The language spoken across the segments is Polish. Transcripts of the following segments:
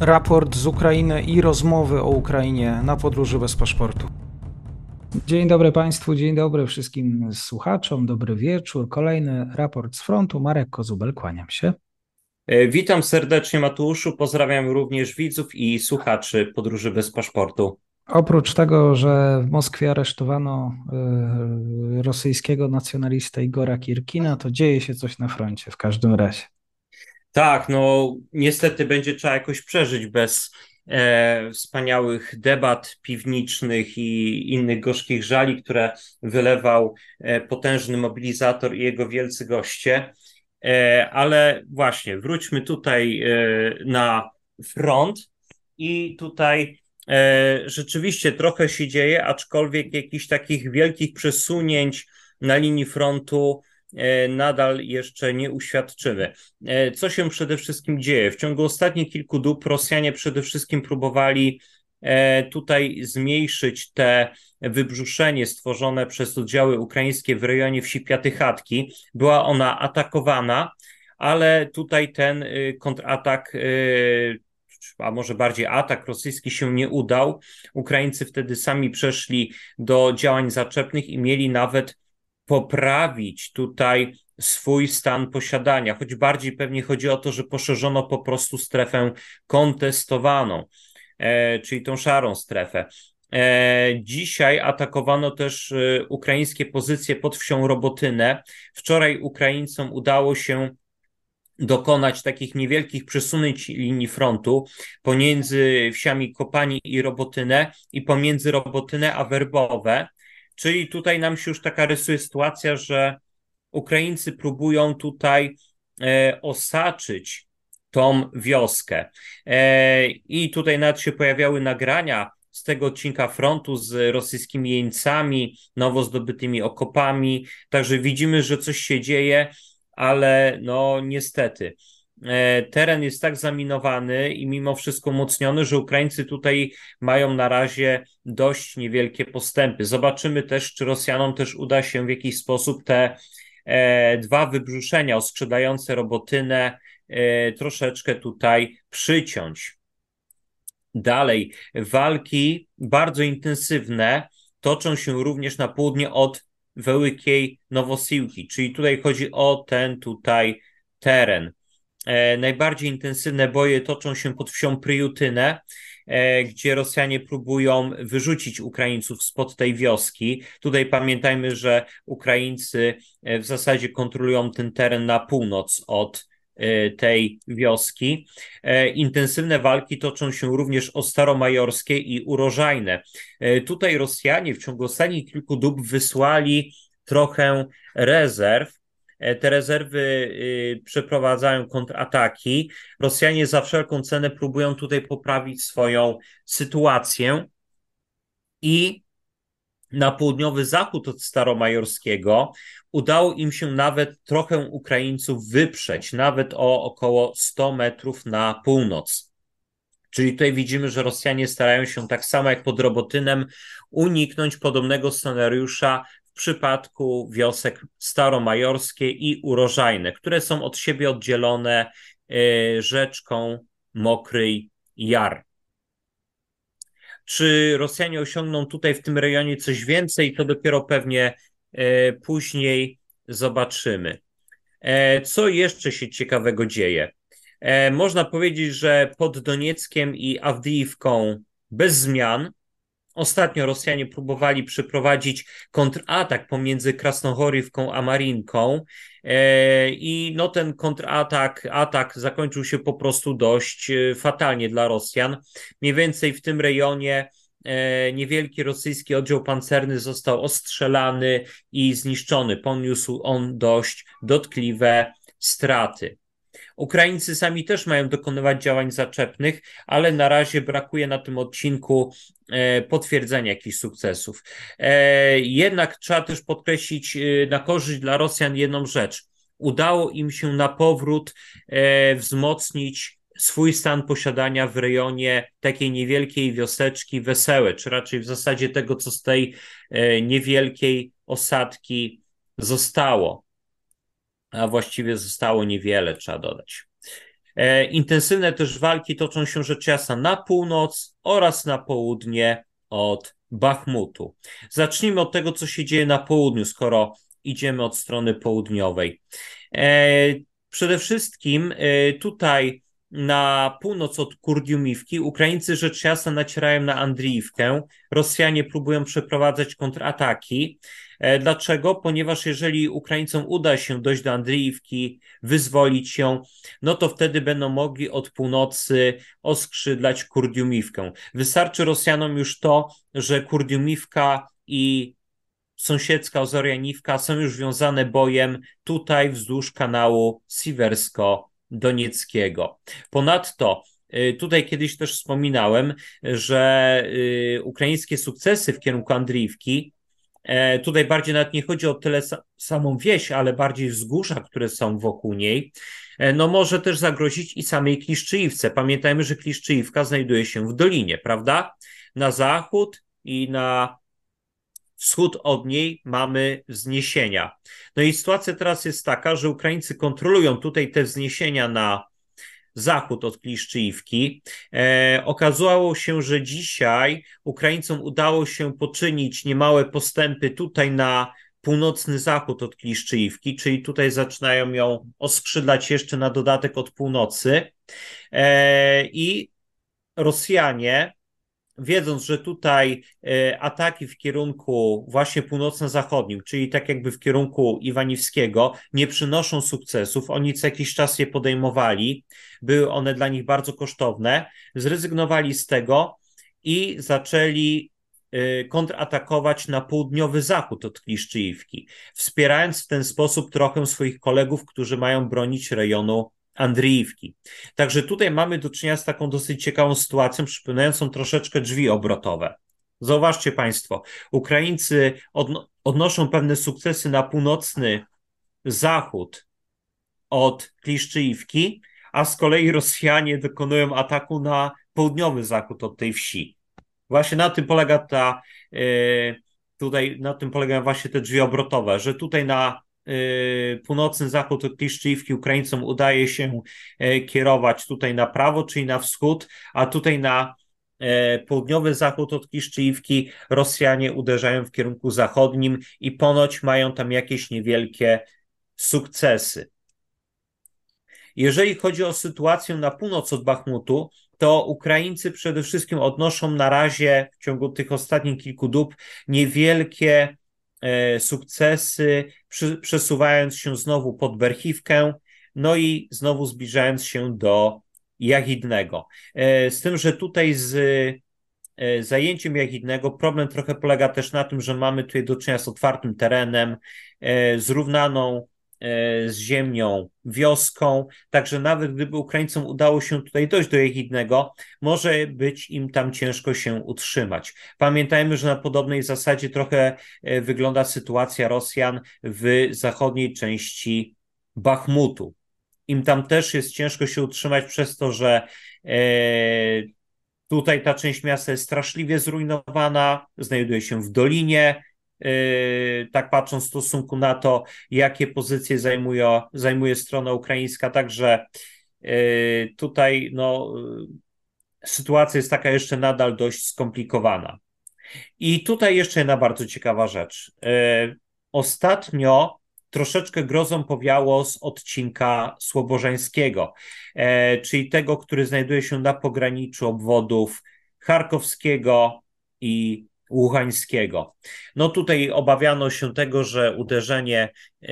raport z Ukrainy i rozmowy o Ukrainie na podróży bez paszportu. Dzień dobry Państwu, dzień dobry wszystkim słuchaczom, dobry wieczór. Kolejny raport z frontu. Marek Kozubel, kłaniam się. E, witam serdecznie Mateuszu, pozdrawiam również widzów i słuchaczy podróży bez paszportu. Oprócz tego, że w Moskwie aresztowano y, rosyjskiego nacjonalistę Igora Kirkina, to dzieje się coś na froncie w każdym razie. Tak, no niestety będzie trzeba jakoś przeżyć bez e, wspaniałych debat piwniczych i innych gorzkich żali, które wylewał e, potężny mobilizator i jego wielcy goście. E, ale właśnie, wróćmy tutaj e, na front i tutaj e, rzeczywiście trochę się dzieje, aczkolwiek jakichś takich wielkich przesunięć na linii frontu nadal jeszcze nie uświadczymy. E, co się przede wszystkim dzieje? W ciągu ostatnich kilku dób Rosjanie przede wszystkim próbowali e, tutaj zmniejszyć te wybrzuszenie stworzone przez oddziały ukraińskie w rejonie wsi Piatychatki. Była ona atakowana, ale tutaj ten kontratak a może bardziej atak rosyjski się nie udał. Ukraińcy wtedy sami przeszli do działań zaczepnych i mieli nawet poprawić tutaj swój stan posiadania, choć bardziej pewnie chodzi o to, że poszerzono po prostu strefę kontestowaną, e, czyli tą szarą strefę. E, dzisiaj atakowano też e, ukraińskie pozycje pod wsią Robotynę. Wczoraj Ukraińcom udało się dokonać takich niewielkich przesunięć linii frontu pomiędzy wsiami Kopani i Robotynę i pomiędzy Robotynę a Werbowe. Czyli tutaj nam się już taka rysuje sytuacja, że Ukraińcy próbują tutaj e, osaczyć tą wioskę. E, I tutaj nawet się pojawiały nagrania z tego odcinka frontu z rosyjskimi jeńcami, nowo zdobytymi okopami. Także widzimy, że coś się dzieje, ale no niestety. E, teren jest tak zaminowany i mimo wszystko umocniony, że Ukraińcy tutaj mają na razie dość niewielkie postępy. Zobaczymy też, czy Rosjanom też uda się w jakiś sposób te e, dwa wybrzuszenia oskrzydające robotynę e, troszeczkę tutaj przyciąć. Dalej, walki bardzo intensywne toczą się również na południe od Wełykiej Nowosiłki, czyli tutaj chodzi o ten tutaj teren. E, najbardziej intensywne boje toczą się pod wsią Pryjutynę, e, gdzie Rosjanie próbują wyrzucić Ukraińców spod tej wioski. Tutaj pamiętajmy, że Ukraińcy e, w zasadzie kontrolują ten teren na północ od tej wioski. Intensywne walki toczą się również o Staromajorskie i Urożajne. Tutaj Rosjanie w ciągu ostatnich kilku dób wysłali trochę rezerw, te rezerwy y, przeprowadzają kontrataki. Rosjanie za wszelką cenę próbują tutaj poprawić swoją sytuację i na południowy zachód od Staromajorskiego udało im się nawet trochę Ukraińców wyprzeć, nawet o około 100 metrów na północ. Czyli tutaj widzimy, że Rosjanie starają się tak samo jak pod Robotynem uniknąć podobnego scenariusza przypadku wiosek staromajorskie i urożajne, które są od siebie oddzielone e, rzeczką Mokry Jar. Czy Rosjanie osiągną tutaj w tym rejonie coś więcej, to dopiero pewnie e, później zobaczymy. E, co jeszcze się ciekawego dzieje? Można powiedzieć, że pod Donieckiem i Awdijiwką bez zmian, Ostatnio Rosjanie próbowali przeprowadzić kontratak pomiędzy Krasnohorywką a Marinką e, i no ten kontratak, atak zakończył się po prostu dość e, fatalnie dla Rosjan. Mniej więcej w tym rejonie e, niewielki rosyjski oddział pancerny został ostrzelany i zniszczony. Poniósł on dość dotkliwe straty. Ukraińcy sami też mają dokonywać działań zaczepnych, ale na razie brakuje na tym odcinku e, potwierdzenia jakichś sukcesów. E, jednak trzeba też podkreślić e, na korzyść dla Rosjan jedną rzecz. Udało im się na powrót wzmocnić swój stan posiadania w rejonie takiej niewielkiej wioseczki Wesełe, czy raczej w zasadzie tego, co z tej niewielkiej osadki zostało a właściwie zostało niewiele, trzeba dodać. Intensywne też walki toczą się rzecz jasna na północ oraz na południe od Bachmutu. Zacznijmy od tego, co się dzieje na południu, skoro idziemy od strony południowej. Przede wszystkim tutaj na północ od Kurdiumiwki. Ukraińcy rzecz jasna nacierają na Andriiwkę. Rosjanie próbują przeprowadzać kontrataki. E, dlaczego? Ponieważ jeżeli Ukraińcom uda się dojść do Andriiwki, wyzwolić ją, no to wtedy będą mogli od północy oskrzydlać Kurdiumiwkę. Wystarczy Rosjanom już to, że Kurdiumiwka i sąsiedzka Ozorianiwka są już wiązane bojem tutaj wzdłuż kanału Siwersko Donieckiego. Ponadto y, Tutaj kiedyś też wspominałem, że y, ukraińskie sukcesy w kierunku Andriiwki, e, tutaj bardziej nawet nie chodzi o tyle samą wieś, ale bardziej wzgórza, które są wokół niej, e, no może też zagrozić i samej Kliszczyjówce. Pamiętajmy, że Kliszczyjówka znajduje się w dolinie, prawda? Na zachód i na wschód od niej mamy wzniesienia. No i sytuacja teraz jest taka, że Ukraińcy kontrolują tutaj te wzniesienia na zachód od Kliszczyjówki. E, okazało się, że dzisiaj Ukraińcom udało się poczynić niemałe postępy tutaj na północny zachód od Kliszczyjówki, czyli tutaj zaczynają ją oskrzydlać jeszcze na dodatek od północy. E, I Rosjanie wiedząc, że tutaj e, ataki w kierunku właśnie północno-zachodnim, czyli tak jakby w kierunku Iwaniwskiego, nie przynoszą sukcesów, oni co jakiś czas je podejmowali, były one dla nich bardzo kosztowne, zrezygnowali z tego i zaczęli e, kontratakować na południowy zachód od Kliszczyjówki, wspierając w ten sposób trochę swoich kolegów, którzy mają bronić rejonu Andriiwki. Także tutaj mamy do czynienia z taką dosyć ciekawą sytuacją, przypominającą troszeczkę drzwi obrotowe. Zauważcie Państwo, Ukraińcy odno odnoszą pewne sukcesy na północny zachód od Kliszczyjówki, a z kolei Rosjanie dokonują ataku na południowy zachód od tej wsi. Właśnie na tym polega ta, yy, tutaj na tym polegają właśnie te drzwi obrotowe, że tutaj na północny zachód od Kliszczyjówki Ukraińcom udaje się e, kierować tutaj na prawo, czyli na wschód, a tutaj na e, południowy zachód od Kliszczyjówki Rosjanie uderzają w kierunku zachodnim i ponoć mają tam jakieś niewielkie sukcesy. Jeżeli chodzi o sytuację na północ od Bachmutu, to Ukraińcy przede wszystkim odnoszą na razie w ciągu tych ostatnich kilku dób niewielkie E, sukcesy, przesuwając się znowu pod Berchiwkę, no i znowu zbliżając się do Jachidnego. E, z tym, że tutaj z e, zajęciem Jachidnego problem trochę polega też na tym, że mamy tutaj do czynienia z otwartym terenem, zrównaną z ziemią, wioską, także nawet gdyby Ukraińcom udało się tutaj dojść do Jechidnego, może być im tam ciężko się utrzymać. Pamiętajmy, że na podobnej zasadzie trochę e, wygląda sytuacja Rosjan w zachodniej części Bachmutu. Im tam też jest ciężko się utrzymać przez to, że e, tutaj ta część miasta jest straszliwie zrujnowana, znajduje się w dolinie, tak patrząc w stosunku na to, jakie pozycje zajmuje, zajmuje strona ukraińska. Także yy, tutaj no, sytuacja jest taka jeszcze nadal dość skomplikowana. I tutaj jeszcze jedna bardzo ciekawa rzecz. Yy, ostatnio troszeczkę grozą powiało z odcinka Słobożeńskiego, czyli tego, który znajduje się na pograniczu obwodów charkowskiego i Łuchańskiego. No tutaj obawiano się tego, że uderzenie e,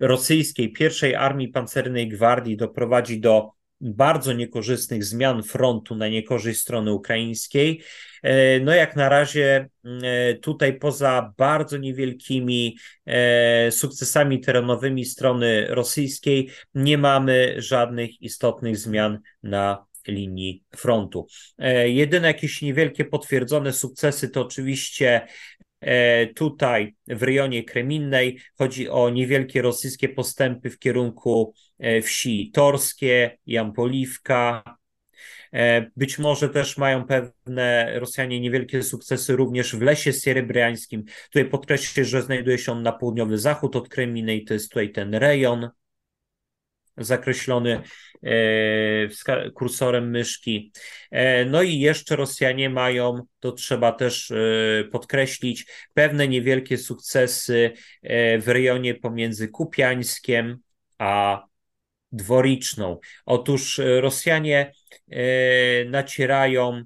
rosyjskiej pierwszej armii pancernej gwardii doprowadzi do bardzo niekorzystnych zmian frontu na niekorzyść strony ukraińskiej. E, no jak na razie e, tutaj poza bardzo niewielkimi sukcesami terenowymi strony rosyjskiej nie mamy żadnych istotnych zmian na linii frontu. E, jedyne jakieś niewielkie potwierdzone sukcesy to oczywiście e, tutaj w rejonie Kreminnej chodzi o niewielkie rosyjskie postępy w kierunku e, wsi Torskie, Jampoliwka. Być może też mają pewne Rosjanie niewielkie sukcesy również w lesie sierebriańskim. Tutaj podkreślę, że znajduje się on na południowy zachód od Kreminnej, to jest tutaj ten rejon. Zakreślony e, kursorem myszki. E, no i jeszcze Rosjanie mają, to trzeba też e, podkreślić, pewne niewielkie sukcesy w rejonie pomiędzy Kupiańskiem a Dworiczną. Otóż Rosjanie nacierają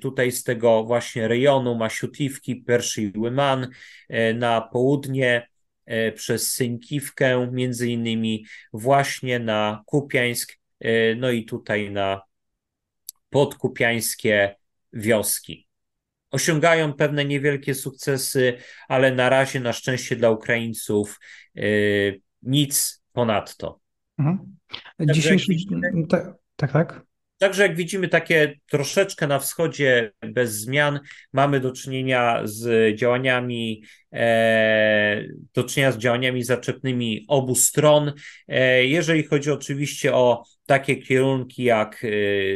tutaj z tego właśnie rejonu Masiutiwki, Perszy i Łyman na południe przez Synkiwkę, między innymi właśnie na Kupiańsk, e, no i tutaj na podkupiańskie wioski. Osiągają pewne niewielkie sukcesy, ale na razie, na szczęście dla Ukraińców, e, nic ponadto. Mhm. Dzisiejszy... Tak, tak. Także jak widzimy takie troszeczkę na wschodzie bez zmian, mamy do czynienia z działaniami, e, do czynienia z działaniami zaczepnymi obu stron. E, jeżeli chodzi oczywiście o takie kierunki jak e,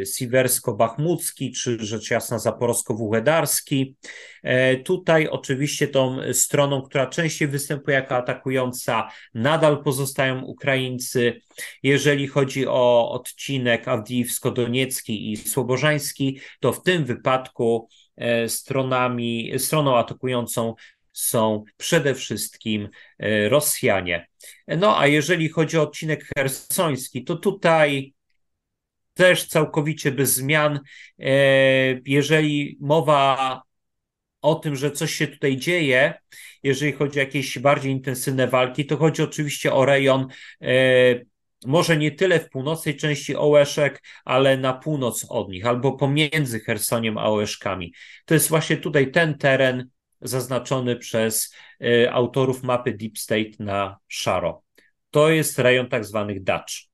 Siwersko-Bachmucki czy rzecz jasna Zaporowsko-Wuchedarski. E, tutaj oczywiście tą stroną, która częściej występuje jako atakująca, nadal pozostają Ukraińcy. Jeżeli chodzi o odcinek Awdijiwsko-Doniecki i Słobożański, to w tym wypadku e, stronami, stroną atakującą są przede wszystkim e, Rosjanie. No a jeżeli chodzi o odcinek hersoński, to tutaj też całkowicie bez zmian. E, jeżeli mowa o tym, że coś się tutaj dzieje, jeżeli chodzi o jakieś bardziej intensywne walki, to chodzi oczywiście o rejon e, może nie tyle w północnej części Ołeszek, ale na północ od nich, albo pomiędzy Hersoniem a Ołeszkami. To jest właśnie tutaj ten teren, zaznaczony przez y, autorów mapy Deep State na szaro. To jest rejon tak zwanych dacz.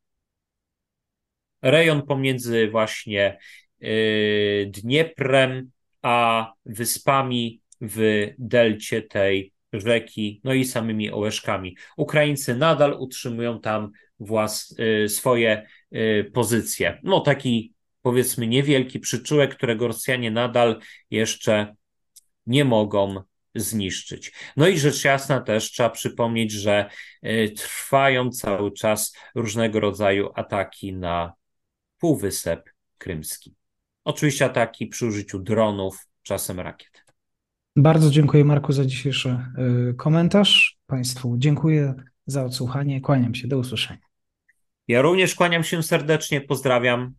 Rejon pomiędzy właśnie y, Dnieprem a wyspami w delcie tej rzeki, no i samymi Ołeszkami. Ukraińcy nadal utrzymują tam włas, y, swoje pozycje. No taki powiedzmy niewielki przyczółek, którego Rosjanie nadal jeszcze nie mogą zniszczyć. No i rzecz jasna też trzeba przypomnieć, że e, trwają cały czas różnego rodzaju ataki na Półwysep Krymski. Oczywiście ataki przy użyciu dronów, czasem rakiet. Bardzo dziękuję Marku za dzisiejszy e, komentarz. Państwu dziękuję za odsłuchanie. Kłaniam się. Do usłyszenia. Ja również kłaniam się serdecznie. Pozdrawiam.